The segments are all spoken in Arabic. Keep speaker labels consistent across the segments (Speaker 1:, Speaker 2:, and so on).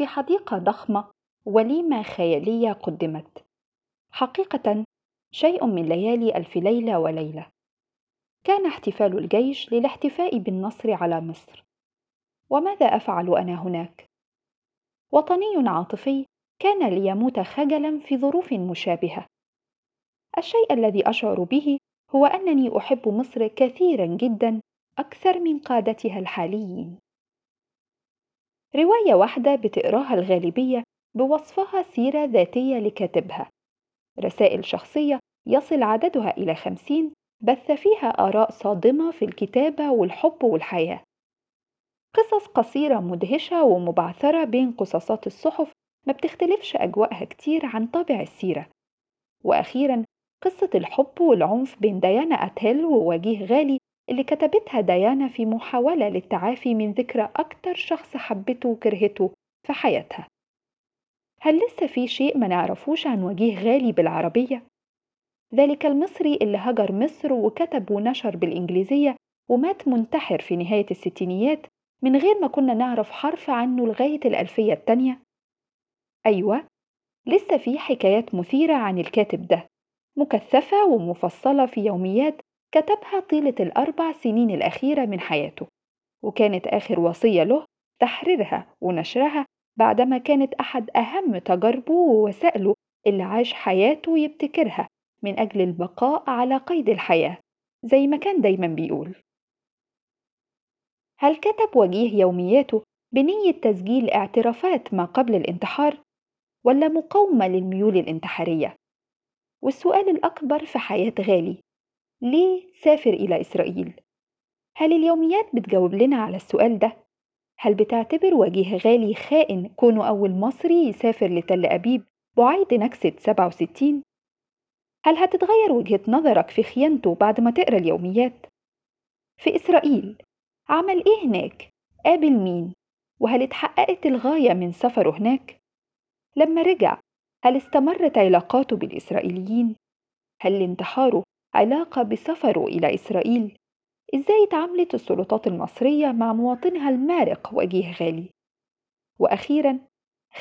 Speaker 1: في حديقة ضخمة وليمة خيالية قدمت. حقيقة شيء من ليالي ألف ليلة وليلة. كان احتفال الجيش للاحتفاء بالنصر على مصر. وماذا أفعل أنا هناك؟ وطني عاطفي كان ليموت خجلا في ظروف مشابهة. الشيء الذي أشعر به هو أنني أحب مصر كثيرا جدا أكثر من قادتها الحاليين. رواية واحدة بتقراها الغالبية بوصفها سيرة ذاتية لكاتبها. رسائل شخصية يصل عددها إلى خمسين بث فيها آراء صادمة في الكتابة والحب والحياة. قصص قصيرة مدهشة ومبعثرة بين قصصات الصحف ما بتختلفش أجواءها كتير عن طابع السيرة. وأخيرا قصة الحب والعنف بين ديانا أتيل ووجيه غالي اللي كتبتها ديانا في محاولة للتعافي من ذكرى أكتر شخص حبته وكرهته في حياتها هل لسه في شيء ما نعرفوش عن وجيه غالي بالعربية؟ ذلك المصري اللي هجر مصر وكتب ونشر بالإنجليزية ومات منتحر في نهاية الستينيات من غير ما كنا نعرف حرف عنه لغاية الألفية التانية؟ أيوة لسه في حكايات مثيرة عن الكاتب ده مكثفة ومفصلة في يوميات كتبها طيلة الأربع سنين الأخيرة من حياته وكانت آخر وصية له تحريرها ونشرها بعدما كانت أحد أهم تجاربه ووسائله اللي عاش حياته يبتكرها من أجل البقاء على قيد الحياة زي ما كان دايما بيقول هل كتب وجيه يومياته بنية تسجيل اعترافات ما قبل الانتحار ولا مقاومة للميول الانتحارية؟ والسؤال الأكبر في حياة غالي ليه سافر إلى إسرائيل؟ هل اليوميات بتجاوب لنا على السؤال ده؟ هل بتعتبر وجيه غالي خائن كونه أول مصري يسافر لتل أبيب بعيد نكسة 67؟ هل هتتغير وجهة نظرك في خيانته بعد ما تقرأ اليوميات؟ في إسرائيل عمل إيه هناك؟ قابل مين؟ وهل اتحققت الغاية من سفره هناك؟ لما رجع هل استمرت علاقاته بالإسرائيليين؟ هل لانتحاره علاقة بسفره إلى إسرائيل؟ إزاي تعاملت السلطات المصرية مع مواطنها المارق وجيه غالي؟ وأخيرا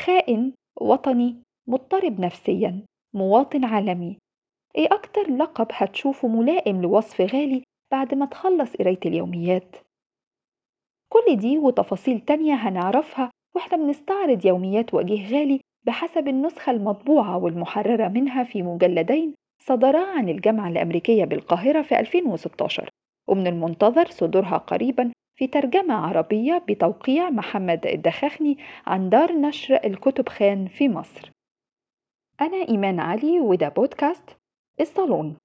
Speaker 1: خائن وطني مضطرب نفسيا مواطن عالمي إيه أكتر لقب هتشوفه ملائم لوصف غالي بعد ما تخلص قراية اليوميات؟ كل دي وتفاصيل تانية هنعرفها وإحنا بنستعرض يوميات وجيه غالي بحسب النسخة المطبوعة والمحررة منها في مجلدين صدرا عن الجامعة الأمريكية بالقاهرة في 2016 ومن المنتظر صدورها قريبا في ترجمة عربية بتوقيع محمد الدخاخني عن دار نشر الكتب خان في مصر. أنا إيمان علي وده بودكاست الصالون.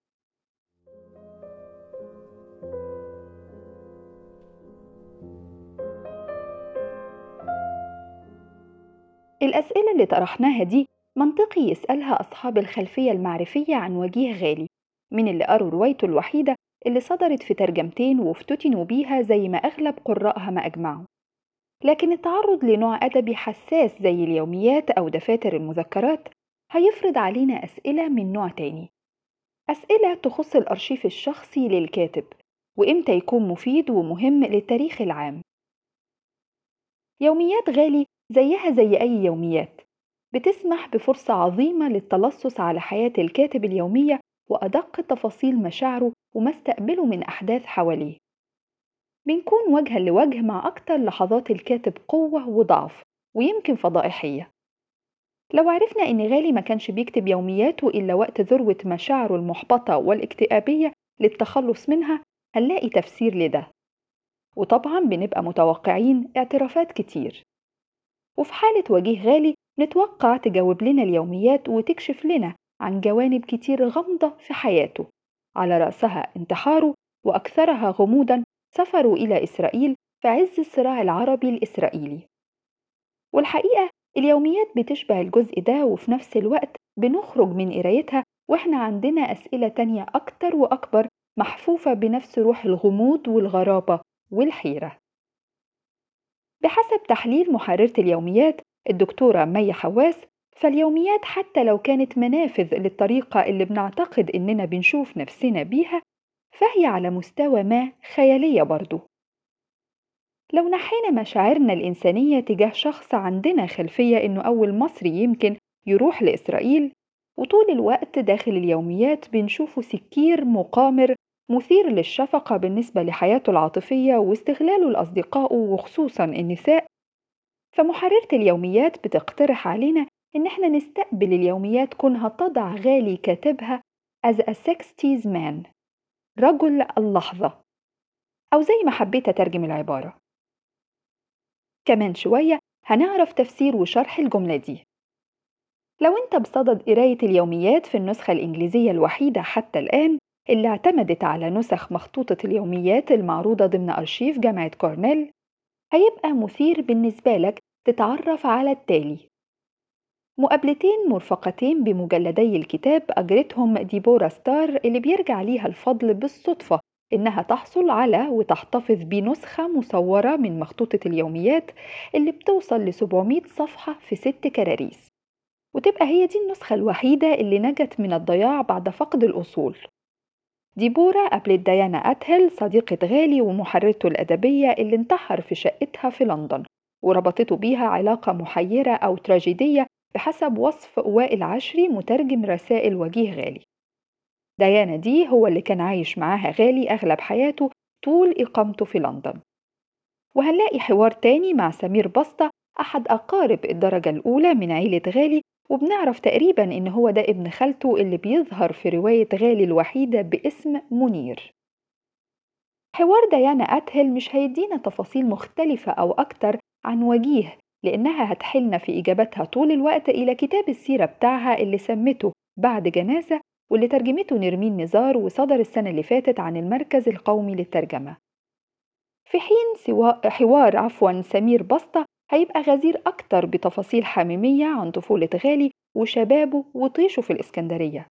Speaker 1: الأسئلة اللي طرحناها دي منطقي يسألها أصحاب الخلفية المعرفية عن وجيه غالي من اللي قروا روايته الوحيدة اللي صدرت في ترجمتين وافتتنوا بيها زي ما أغلب قراءها ما أجمعوا. لكن التعرض لنوع أدبي حساس زي اليوميات أو دفاتر المذكرات هيفرض علينا أسئلة من نوع تاني. أسئلة تخص الأرشيف الشخصي للكاتب وإمتى يكون مفيد ومهم للتاريخ العام. يوميات غالي زيها زي أي يوميات بتسمح بفرصة عظيمة للتلصص على حياة الكاتب اليومية وأدق تفاصيل مشاعره وما استقبله من أحداث حواليه. بنكون وجها لوجه مع أكتر لحظات الكاتب قوة وضعف ويمكن فضائحية. لو عرفنا إن غالي ما كانش بيكتب يومياته إلا وقت ذروة مشاعره المحبطة والاكتئابية للتخلص منها هنلاقي تفسير لده. وطبعا بنبقى متوقعين اعترافات كتير. وفي حالة وجيه غالي نتوقع تجاوب لنا اليوميات وتكشف لنا عن جوانب كتير غامضة في حياته. على رأسها انتحاره وأكثرها غموضا سفره إلى إسرائيل في عز الصراع العربي الإسرائيلي. والحقيقة اليوميات بتشبه الجزء ده وفي نفس الوقت بنخرج من قرايتها وإحنا عندنا أسئلة تانية أكتر وأكبر محفوفة بنفس روح الغموض والغرابة والحيرة. بحسب تحليل محررة اليوميات الدكتورة مي حواس فاليوميات حتى لو كانت منافذ للطريقة اللي بنعتقد إننا بنشوف نفسنا بيها فهي على مستوى ما خيالية برضو. لو نحينا مشاعرنا الإنسانية تجاه شخص عندنا خلفية إنه أول مصري يمكن يروح لإسرائيل وطول الوقت داخل اليوميات بنشوفه سكير مقامر مثير للشفقة بالنسبة لحياته العاطفية واستغلاله لأصدقائه وخصوصا النساء فمحررة اليوميات بتقترح علينا إن إحنا نستقبل اليوميات كونها تضع غالي كاتبها as a sixties man. رجل اللحظة. أو زي ما حبيت أترجم العبارة. كمان شوية هنعرف تفسير وشرح الجملة دي. لو أنت بصدد قراية اليوميات في النسخة الإنجليزية الوحيدة حتى الآن اللي اعتمدت على نسخ مخطوطة اليوميات المعروضة ضمن أرشيف جامعة كورنيل هيبقى مثير بالنسبة لك تتعرف على التالي مقابلتين مرفقتين بمجلدي الكتاب أجرتهم ديبورا ستار اللي بيرجع ليها الفضل بالصدفة إنها تحصل على وتحتفظ بنسخة مصورة من مخطوطة اليوميات اللي بتوصل ل 700 صفحة في ست كراريس. وتبقى هي دي النسخة الوحيدة اللي نجت من الضياع بعد فقد الأصول. ديبورا قابلت ديانا أتهل صديقة غالي ومحررته الأدبية اللي انتحر في شقتها في لندن وربطته بيها علاقة محيرة أو تراجيدية بحسب وصف وائل عشري مترجم رسائل وجيه غالي. ديانا دي هو اللي كان عايش معاها غالي أغلب حياته طول إقامته في لندن. وهنلاقي حوار تاني مع سمير بسطة أحد أقارب الدرجة الأولى من عيلة غالي وبنعرف تقريبا إن هو ده ابن خالته اللي بيظهر في رواية غالي الوحيدة باسم منير. حوار ديانا أتهل مش هيدينا تفاصيل مختلفة أو أكتر عن وجيه لأنها هتحلنا في إجابتها طول الوقت إلى كتاب السيرة بتاعها اللي سمته بعد جنازة واللي ترجمته نرمين نزار وصدر السنة اللي فاتت عن المركز القومي للترجمة. في حين سوا حوار عفوا سمير بسطة هيبقى غزير أكتر بتفاصيل حميمية عن طفولة غالي وشبابه وطيشه في الإسكندرية.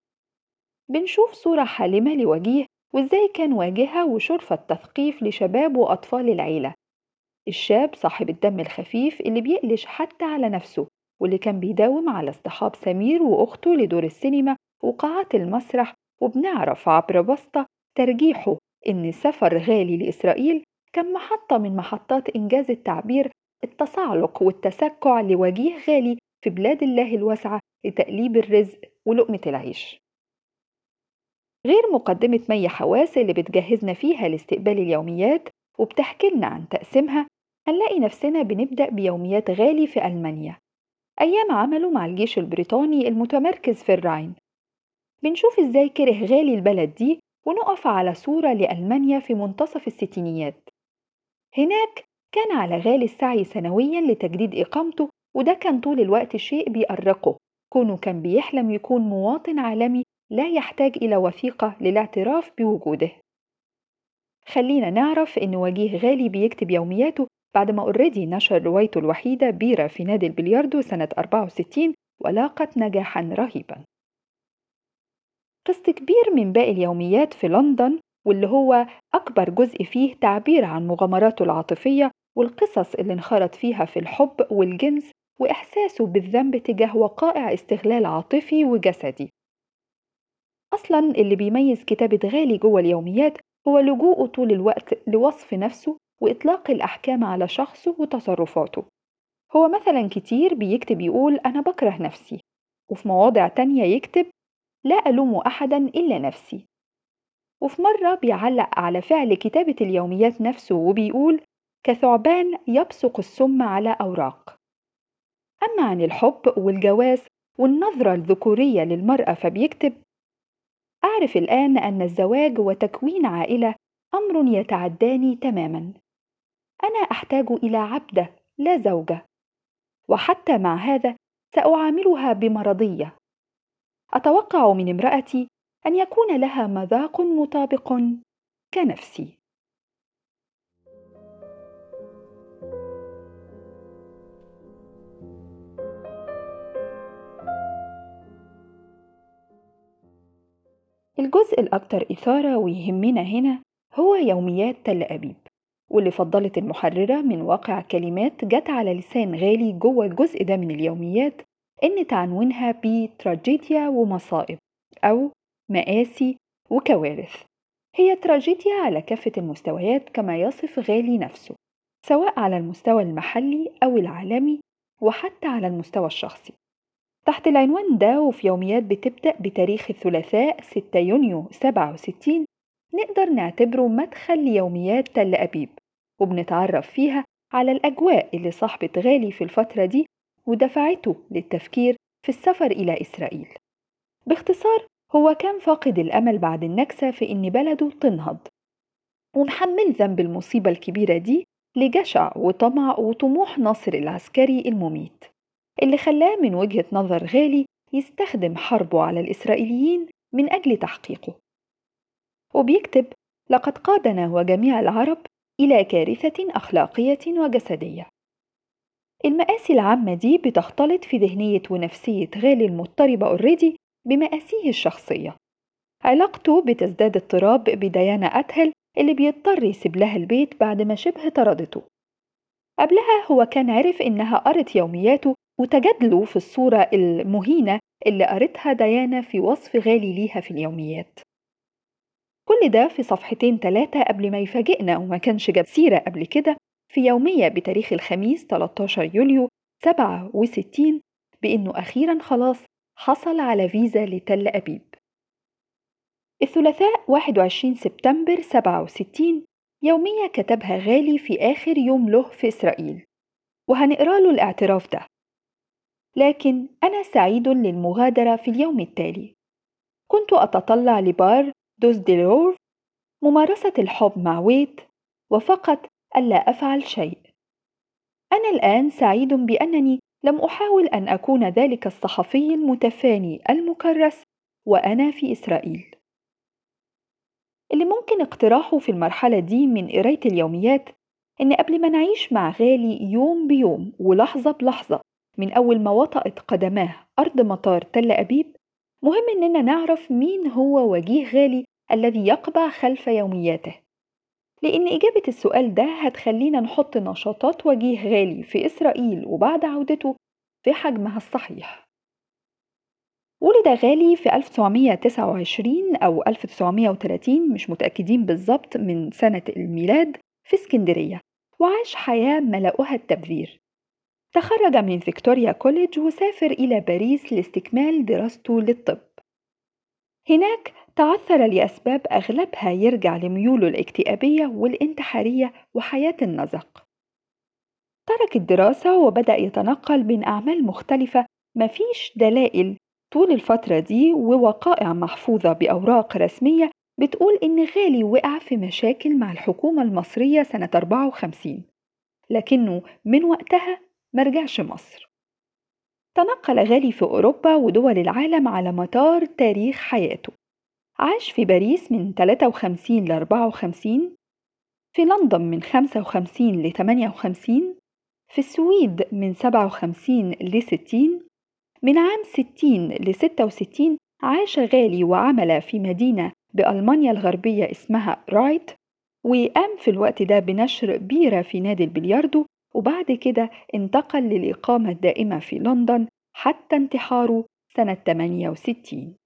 Speaker 1: بنشوف صورة حالمة لوجيه وإزاي كان واجهة وشرفة تثقيف لشباب وأطفال العيلة. الشاب صاحب الدم الخفيف اللي بيقلش حتى على نفسه واللي كان بيداوم على اصطحاب سمير وأخته لدور السينما وقاعات المسرح وبنعرف عبر بسطة ترجيحه إن سفر غالي لإسرائيل كان محطة من محطات إنجاز التعبير التصعلق والتسكع لوجيه غالي في بلاد الله الواسعة لتقليب الرزق ولقمة العيش. غير مقدمة مي حواس اللي بتجهزنا فيها لاستقبال اليوميات وبتحكي لنا عن تقسيمها هنلاقي نفسنا بنبدأ بيوميات غالي في ألمانيا. أيام عمله مع الجيش البريطاني المتمركز في الراين بنشوف إزاي كره غالي البلد دي ونقف على صورة لألمانيا في منتصف الستينيات. هناك كان على غالي السعي سنويا لتجديد إقامته وده كان طول الوقت شيء بيأرقه. كونه كان بيحلم يكون مواطن عالمي لا يحتاج إلى وثيقة للاعتراف بوجوده. خلينا نعرف إن وجيه غالي بيكتب يومياته بعد ما اوريدي نشر روايته الوحيدة بيرة في نادي البلياردو سنة 64 ولاقت نجاحا رهيبا. قسط كبير من باقي اليوميات في لندن واللي هو أكبر جزء فيه تعبير عن مغامراته العاطفية والقصص اللي انخرط فيها في الحب والجنس وإحساسه بالذنب تجاه وقائع استغلال عاطفي وجسدي. أصلا اللي بيميز كتابة غالي جوه اليوميات هو لجوءه طول الوقت لوصف نفسه وإطلاق الأحكام على شخصه وتصرفاته. هو مثلا كتير بيكتب يقول أنا بكره نفسي وفي مواضع تانية يكتب لا ألوم أحدا إلا نفسي. وفي مرة بيعلق على فعل كتابة اليوميات نفسه وبيقول كثعبان يبصق السم على أوراق. أما عن الحب والجواز والنظرة الذكورية للمرأة فبيكتب أعرف الآن أن الزواج وتكوين عائلة أمر يتعداني تماما. أنا أحتاج إلى عبدة لا زوجة وحتى مع هذا سأعاملها بمرضية. أتوقع من امرأتي أن يكون لها مذاق مطابق كنفسي. الجزء الأكثر إثارة ويهمنا هنا هو يوميات تل أبيب واللي فضلت المحررة من واقع كلمات جت على لسان غالي جوه الجزء ده من اليوميات إن تعنونها بتراجيديا ومصائب أو مآسي وكوارث. هي تراجيديا على كافة المستويات كما يصف غالي نفسه سواء على المستوى المحلي أو العالمي وحتى على المستوى الشخصي. تحت العنوان ده وفي يوميات بتبدأ بتاريخ الثلاثاء 6 يونيو 67 نقدر نعتبره مدخل ليوميات تل أبيب وبنتعرف فيها على الأجواء اللي صاحبة غالي في الفترة دي ودفعته للتفكير في السفر إلى إسرائيل. باختصار هو كان فاقد الأمل بعد النكسة في إن بلده تنهض. ومحمل ذنب المصيبة الكبيرة دي لجشع وطمع وطموح ناصر العسكري المميت. اللي خلاه من وجهة نظر غالي يستخدم حربه على الإسرائيليين من أجل تحقيقه. وبيكتب لقد قادنا وجميع العرب إلى كارثة أخلاقية وجسدية. المآسي العامة دي بتختلط في ذهنية ونفسية غالي المضطربة اوريدي بمآسيه الشخصية. علاقته بتزداد اضطراب بديانا أتهل اللي بيضطر يسيب لها البيت بعد ما شبه طردته. قبلها هو كان عرف إنها قرت يومياته وتجادلوا في الصورة المهينة اللي قرتها ديانا في وصف غالي ليها في اليوميات. كل ده في صفحتين ثلاثة قبل ما يفاجئنا وما كانش جاب سيرة قبل كده في يومية بتاريخ الخميس 13 يوليو 67 بإنه أخيرا خلاص حصل على فيزا لتل أبيب. الثلاثاء 21 سبتمبر 67 يومية كتبها غالي في آخر يوم له في إسرائيل. وهنقرأ له الاعتراف ده. لكن أنا سعيد للمغادرة في اليوم التالي. كنت أتطلع لبار دوز ديلور ممارسة الحب مع ويت وفقط ألا أفعل شيء. أنا الآن سعيد بأنني لم أحاول أن أكون ذلك الصحفي المتفاني المكرس وأنا في إسرائيل. اللي ممكن اقتراحه في المرحلة دي من قراية اليوميات إن قبل ما نعيش مع غالي يوم بيوم ولحظة بلحظة من أول ما وطأت قدماه أرض مطار تل أبيب مهم إننا نعرف مين هو وجيه غالي الذي يقبع خلف يومياته. لأن إجابة السؤال ده هتخلينا نحط نشاطات وجيه غالي في إسرائيل وبعد عودته في حجمها الصحيح. ولد غالي في 1929 أو 1930 مش متأكدين بالظبط من سنة الميلاد في اسكندرية وعاش حياة ملأها التبذير تخرج من فيكتوريا كوليدج وسافر إلى باريس لاستكمال دراسته للطب. هناك تعثر لأسباب أغلبها يرجع لميوله الاكتئابية والانتحارية وحياة النزق. ترك الدراسة وبدأ يتنقل بين أعمال مختلفة مفيش دلائل طول الفترة دي ووقائع محفوظة بأوراق رسمية بتقول إن غالي وقع في مشاكل مع الحكومة المصرية سنة 54 لكنه من وقتها مرجعش مصر. تنقل غالي في أوروبا ودول العالم على مدار تاريخ حياته. عاش في باريس من 53 ل 54 في لندن من 55 ل 58 في السويد من 57 ل 60 من عام 60 ل 66 عاش غالي وعمل في مدينة بألمانيا الغربية اسمها رايت وقام في الوقت ده بنشر بيرة في نادي البلياردو وبعد كده انتقل للإقامة الدائمة في لندن حتى انتحاره سنة 68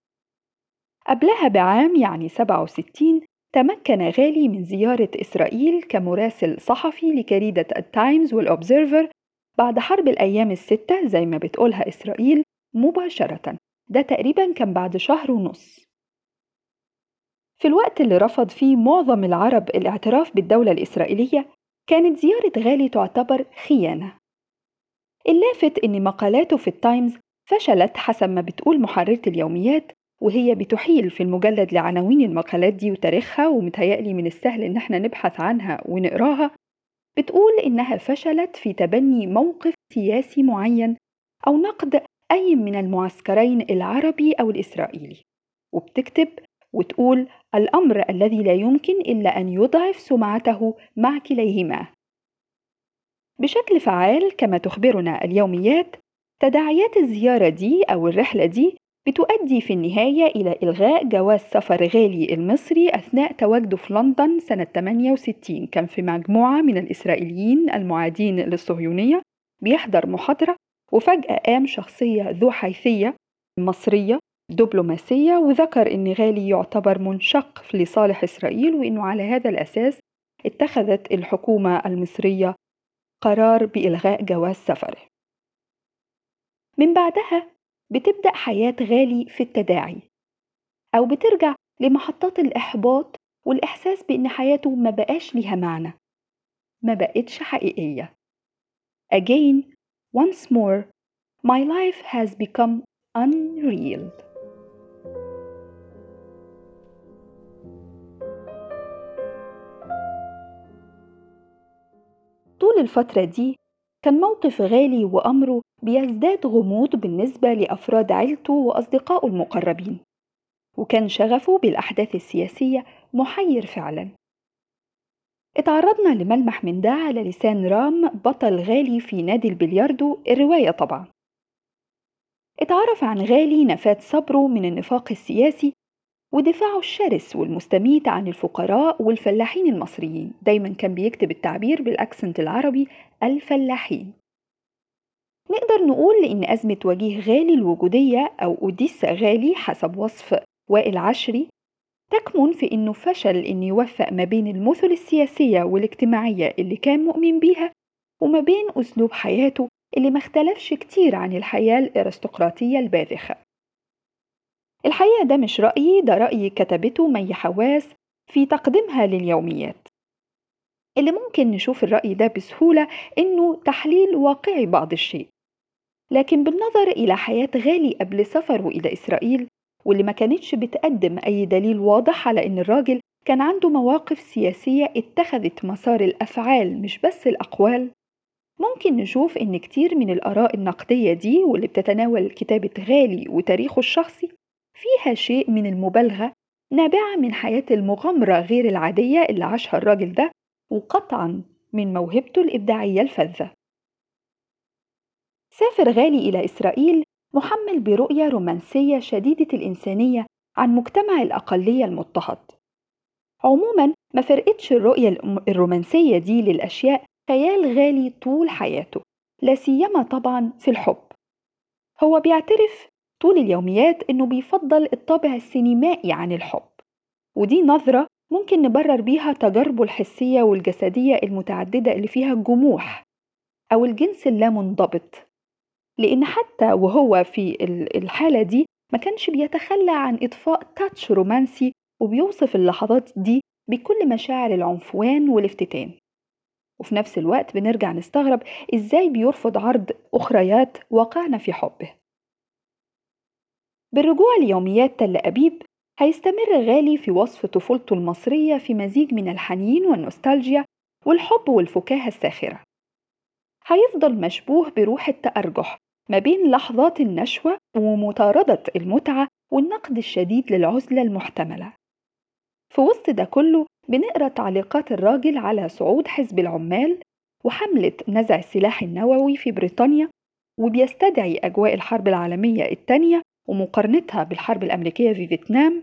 Speaker 1: قبلها بعام يعني 67 تمكن غالي من زيارة إسرائيل كمراسل صحفي لجريدة التايمز والأوبزرفر بعد حرب الأيام الستة زي ما بتقولها إسرائيل مباشرة. ده تقريبا كان بعد شهر ونص. في الوقت اللي رفض فيه معظم العرب الاعتراف بالدولة الإسرائيلية كانت زيارة غالي تعتبر خيانة. اللافت إن مقالاته في التايمز فشلت حسب ما بتقول محررة اليوميات وهي بتحيل في المجلد لعناوين المقالات دي وتاريخها ومتهيألي من السهل إن إحنا نبحث عنها ونقراها. بتقول إنها فشلت في تبني موقف سياسي معين أو نقد أي من المعسكرين العربي أو الإسرائيلي. وبتكتب وتقول الأمر الذي لا يمكن إلا أن يضعف سمعته مع كليهما. بشكل فعال كما تخبرنا اليوميات تداعيات الزيارة دي أو الرحلة دي بتؤدي في النهاية إلى إلغاء جواز سفر غالي المصري أثناء تواجده في لندن سنة 68 كان في مجموعة من الإسرائيليين المعادين للصهيونية بيحضر محاضرة وفجأة قام شخصية ذو حيثية مصرية دبلوماسية وذكر أن غالي يعتبر منشق لصالح إسرائيل وأنه على هذا الأساس اتخذت الحكومة المصرية قرار بإلغاء جواز سفره من بعدها بتبدأ حياة غالي في التداعي أو بترجع لمحطات الإحباط والإحساس بإن حياته ما بقاش ليها معنى ما بقتش حقيقية Again, once more, my life has become unreal. الفترة دي كان موقف غالي وأمره بيزداد غموض بالنسبة لأفراد عيلته وأصدقائه المقربين وكان شغفه بالأحداث السياسية محير فعلا. اتعرضنا لملمح من ده على لسان رام بطل غالي في نادي البلياردو الرواية طبعا. اتعرف عن غالي نفاد صبره من النفاق السياسي ودفاعه الشرس والمستميت عن الفقراء والفلاحين المصريين. دايما كان بيكتب التعبير بالأكسنت العربي الفلاحين. نقدر نقول إن أزمة وجيه غالي الوجودية أو أوديسا غالي حسب وصف وائل عشري. تكمن في إنه فشل إن يوفق ما بين المثل السياسية والاجتماعية اللي كان مؤمن بيها وما بين أسلوب حياته اللي ما اختلفش كتير عن الحياة الأرستقراطية الباذخة. الحقيقة ده مش رأيي ده رأي كتبته مي حواس في تقديمها لليوميات. اللي ممكن نشوف الرأي ده بسهولة إنه تحليل واقعي بعض الشيء لكن بالنظر إلى حياة غالي قبل سفره إلى إسرائيل واللي ما كانتش بتقدم أي دليل واضح على إن الراجل كان عنده مواقف سياسية اتخذت مسار الأفعال مش بس الأقوال ممكن نشوف إن كتير من الآراء النقدية دي واللي بتتناول كتابة غالي وتاريخه الشخصي فيها شيء من المبالغة نابعة من حياة المغامرة غير العادية اللي عاشها الراجل ده وقطعا من موهبته الإبداعية الفذة. سافر غالي إلى إسرائيل محمل برؤية رومانسية شديدة الإنسانية عن مجتمع الأقلية المضطهد. عموما ما فرقتش الرؤية الرومانسية دي للأشياء خيال غالي طول حياته لا سيما طبعا في الحب. هو بيعترف طول اليوميات إنه بيفضل الطابع السينمائي عن الحب. ودي نظرة ممكن نبرر بيها تجاربه الحسية والجسدية المتعددة اللي فيها الجموح أو الجنس اللامنضبط. لأن حتى وهو في الحالة دي ما كانش بيتخلى عن إضفاء تاتش رومانسي وبيوصف اللحظات دي بكل مشاعر العنفوان والافتتان. وفي نفس الوقت بنرجع نستغرب إزاي بيرفض عرض أخريات وقعنا في حبه. بالرجوع ليوميات تل أبيب هيستمر غالي في وصف طفولته المصرية في مزيج من الحنين والنوستالجيا والحب والفكاهة الساخرة. هيفضل مشبوه بروح التأرجح ما بين لحظات النشوة ومطاردة المتعة والنقد الشديد للعزلة المحتملة. في وسط ده كله بنقرأ تعليقات الراجل على صعود حزب العمال وحملة نزع السلاح النووي في بريطانيا وبيستدعي أجواء الحرب العالمية الثانية ومقارنتها بالحرب الأمريكية في فيتنام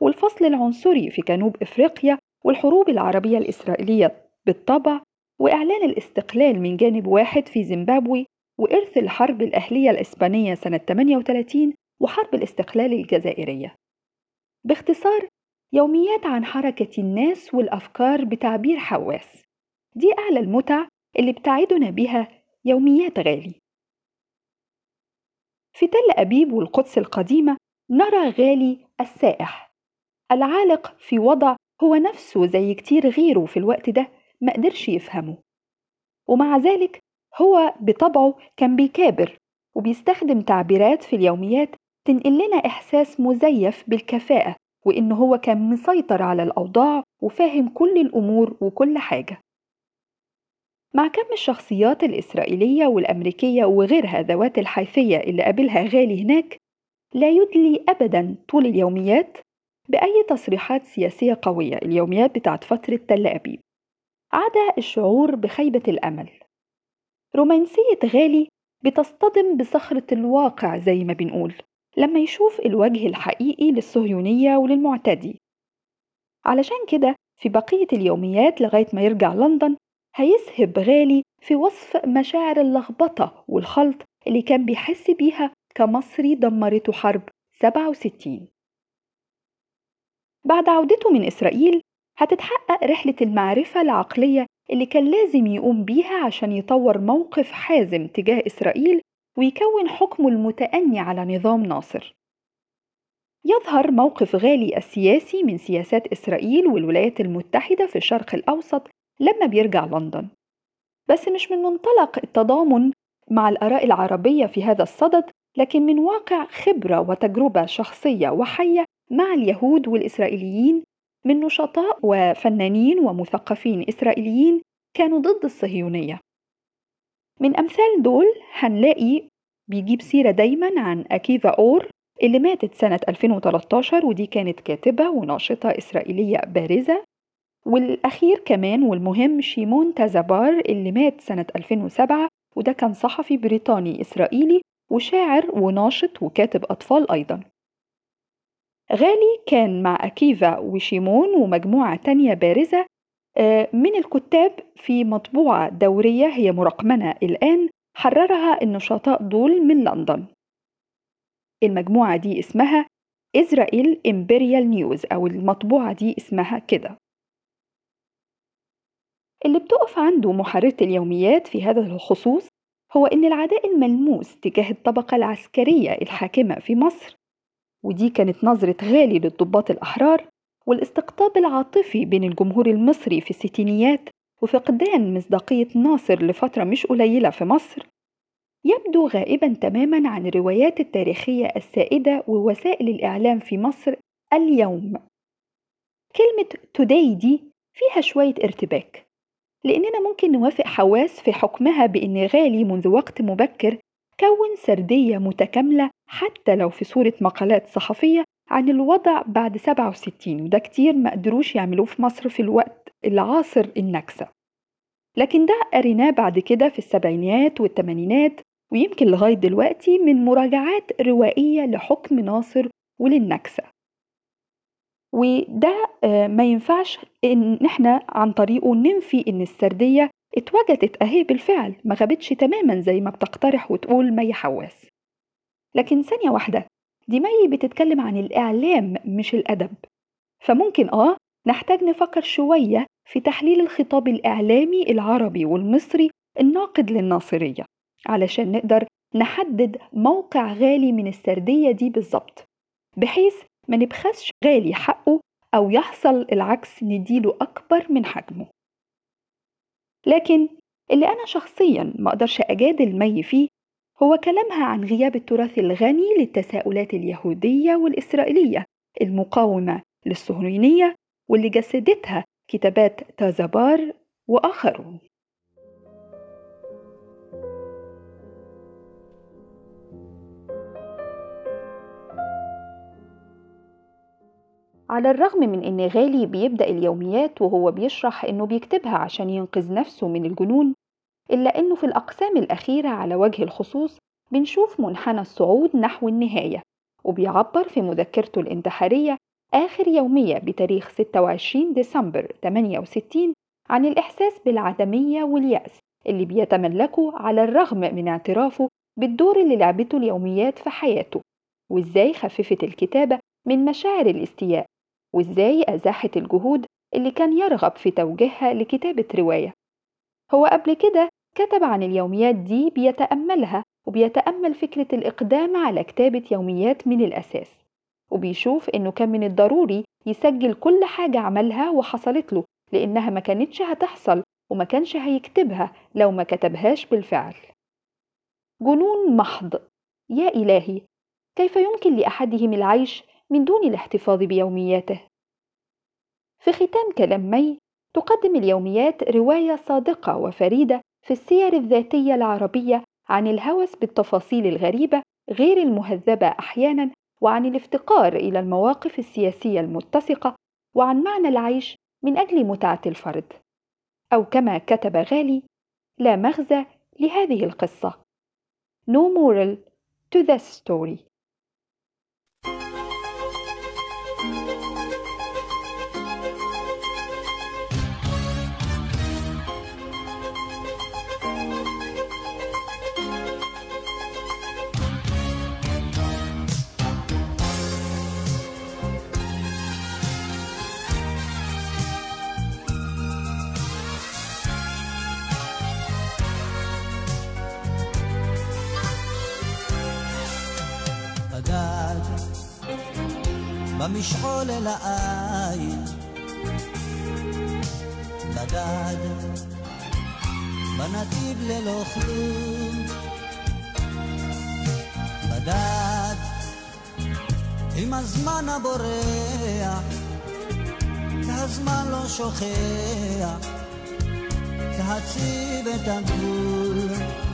Speaker 1: والفصل العنصري في جنوب إفريقيا والحروب العربية الإسرائيلية بالطبع وإعلان الاستقلال من جانب واحد في زيمبابوي وإرث الحرب الأهلية الإسبانية سنة 38 وحرب الاستقلال الجزائرية. باختصار يوميات عن حركة الناس والأفكار بتعبير حواس. دي أعلى المتع اللي بتعدنا بها يوميات غالي. في تل أبيب والقدس القديمة نرى غالي السائح. العالق في وضع هو نفسه زي كتير غيره في الوقت ده ما قدرش يفهمه. ومع ذلك هو بطبعه كان بيكابر وبيستخدم تعبيرات في اليوميات تنقل لنا إحساس مزيف بالكفاءة وإنه هو كان مسيطر على الأوضاع وفاهم كل الأمور وكل حاجة. مع كم الشخصيات الإسرائيلية والأمريكية وغيرها ذوات الحيثية اللي قابلها غالي هناك لا يدلي أبدا طول اليوميات بأي تصريحات سياسية قوية اليوميات بتاعت فترة تل أبيب. عدا الشعور بخيبة الأمل. رومانسية غالي بتصطدم بصخرة الواقع زي ما بنقول لما يشوف الوجه الحقيقي للصهيونية وللمعتدي. علشان كده في بقية اليوميات لغاية ما يرجع لندن هيسهب غالي في وصف مشاعر اللخبطة والخلط اللي كان بيحس بيها كمصري دمرته حرب 67 بعد عودته من إسرائيل هتتحقق رحلة المعرفة العقلية اللي كان لازم يقوم بيها عشان يطور موقف حازم تجاه إسرائيل ويكون حكمه المتأني على نظام ناصر. يظهر موقف غالي السياسي من سياسات إسرائيل والولايات المتحدة في الشرق الأوسط لما بيرجع لندن. بس مش من منطلق التضامن مع الآراء العربية في هذا الصدد لكن من واقع خبرة وتجربة شخصية وحية مع اليهود والإسرائيليين من نشطاء وفنانين ومثقفين إسرائيليين كانوا ضد الصهيونية. من أمثال دول هنلاقي بيجيب سيرة دايما عن أكيفا أور اللي ماتت سنة 2013 ودي كانت كاتبة وناشطة إسرائيلية بارزة. والأخير كمان والمهم شيمون تازابار اللي مات سنة 2007 وده كان صحفي بريطاني إسرائيلي وشاعر وناشط وكاتب أطفال أيضا. غالي كان مع أكيفا وشيمون ومجموعة تانية بارزة آه، من الكتاب في مطبوعة دورية هي مرقمنة الآن حررها النشطاء دول من لندن. المجموعة دي اسمها إسرائيل إمبريال نيوز أو المطبوعة دي اسمها كده. اللي بتقف عنده محررة اليوميات في هذا الخصوص هو إن العداء الملموس تجاه الطبقة العسكرية الحاكمة في مصر. ودي كانت نظرة غالي للضباط الأحرار والاستقطاب العاطفي بين الجمهور المصري في الستينيات وفقدان مصداقية ناصر لفترة مش قليلة في مصر. يبدو غائبا تماما عن الروايات التاريخية السائدة ووسائل الإعلام في مصر اليوم. كلمة توداي دي فيها شوية ارتباك. لأننا ممكن نوافق حواس في حكمها بأن غالي منذ وقت مبكر كون سردية متكاملة حتى لو في صورة مقالات صحفية عن الوضع بعد 67 وده كتير ما قدروش يعملوه في مصر في الوقت العاصر النكسة. لكن ده قريناه بعد كده في السبعينات والثمانينات ويمكن لغاية دلوقتي من مراجعات روائية لحكم ناصر وللنكسة. وده آه، ما ينفعش إن إحنا عن طريقه ننفي إن السردية اتوجدت أهي بالفعل ما غابتش تماما زي ما بتقترح وتقول مي حواس. لكن ثانية واحدة دي مي بتتكلم عن الإعلام مش الأدب. فممكن آه نحتاج نفكر شوية في تحليل الخطاب الإعلامي العربي والمصري الناقد للناصرية علشان نقدر نحدد موقع غالي من السردية دي بالظبط بحيث ما نبخسش غالي حقه أو يحصل العكس نديله أكبر من حجمه. لكن اللي أنا شخصيا ما أقدرش أجادل مي فيه هو كلامها عن غياب التراث الغني للتساؤلات اليهودية والإسرائيلية المقاومة للصهيونية واللي جسدتها كتابات تازابار وآخرون. على الرغم من إن غالي بيبدأ اليوميات وهو بيشرح إنه بيكتبها عشان ينقذ نفسه من الجنون إلا إنه في الأقسام الأخيرة على وجه الخصوص بنشوف منحنى الصعود نحو النهاية وبيعبر في مذكرته الانتحارية آخر يومية بتاريخ 26 ديسمبر 68 عن الإحساس بالعدمية واليأس اللي بيتملكه على الرغم من اعترافه بالدور اللي لعبته اليوميات في حياته وإزاي خففت الكتابة من مشاعر الاستياء. وإزاي أزاحت الجهود اللي كان يرغب في توجيهها لكتابة رواية. هو قبل كده كتب عن اليوميات دي بيتأملها وبيتأمل فكرة الإقدام على كتابة يوميات من الأساس وبيشوف إنه كان من الضروري يسجل كل حاجة عملها وحصلت له لأنها ما كانتش هتحصل وما كانش هيكتبها لو ما كتبهاش بالفعل. جنون محض يا إلهي كيف يمكن لأحدهم العيش من دون الاحتفاظ بيومياته. في ختام كلام مي تقدم اليوميات رواية صادقة وفريدة في السير الذاتية العربية عن الهوس بالتفاصيل الغريبة غير المهذبة أحيانا وعن الافتقار إلى المواقف السياسية المتسقة وعن معنى العيش من أجل متعة الفرد. أو كما كتب غالي لا مغزى لهذه القصة No moral to this story.
Speaker 2: כמשעול אל העין. בדד, בנתיב ללא כלום. בדד, עם הזמן הבורח, והזמן לא שוכח, להציב את הגבול.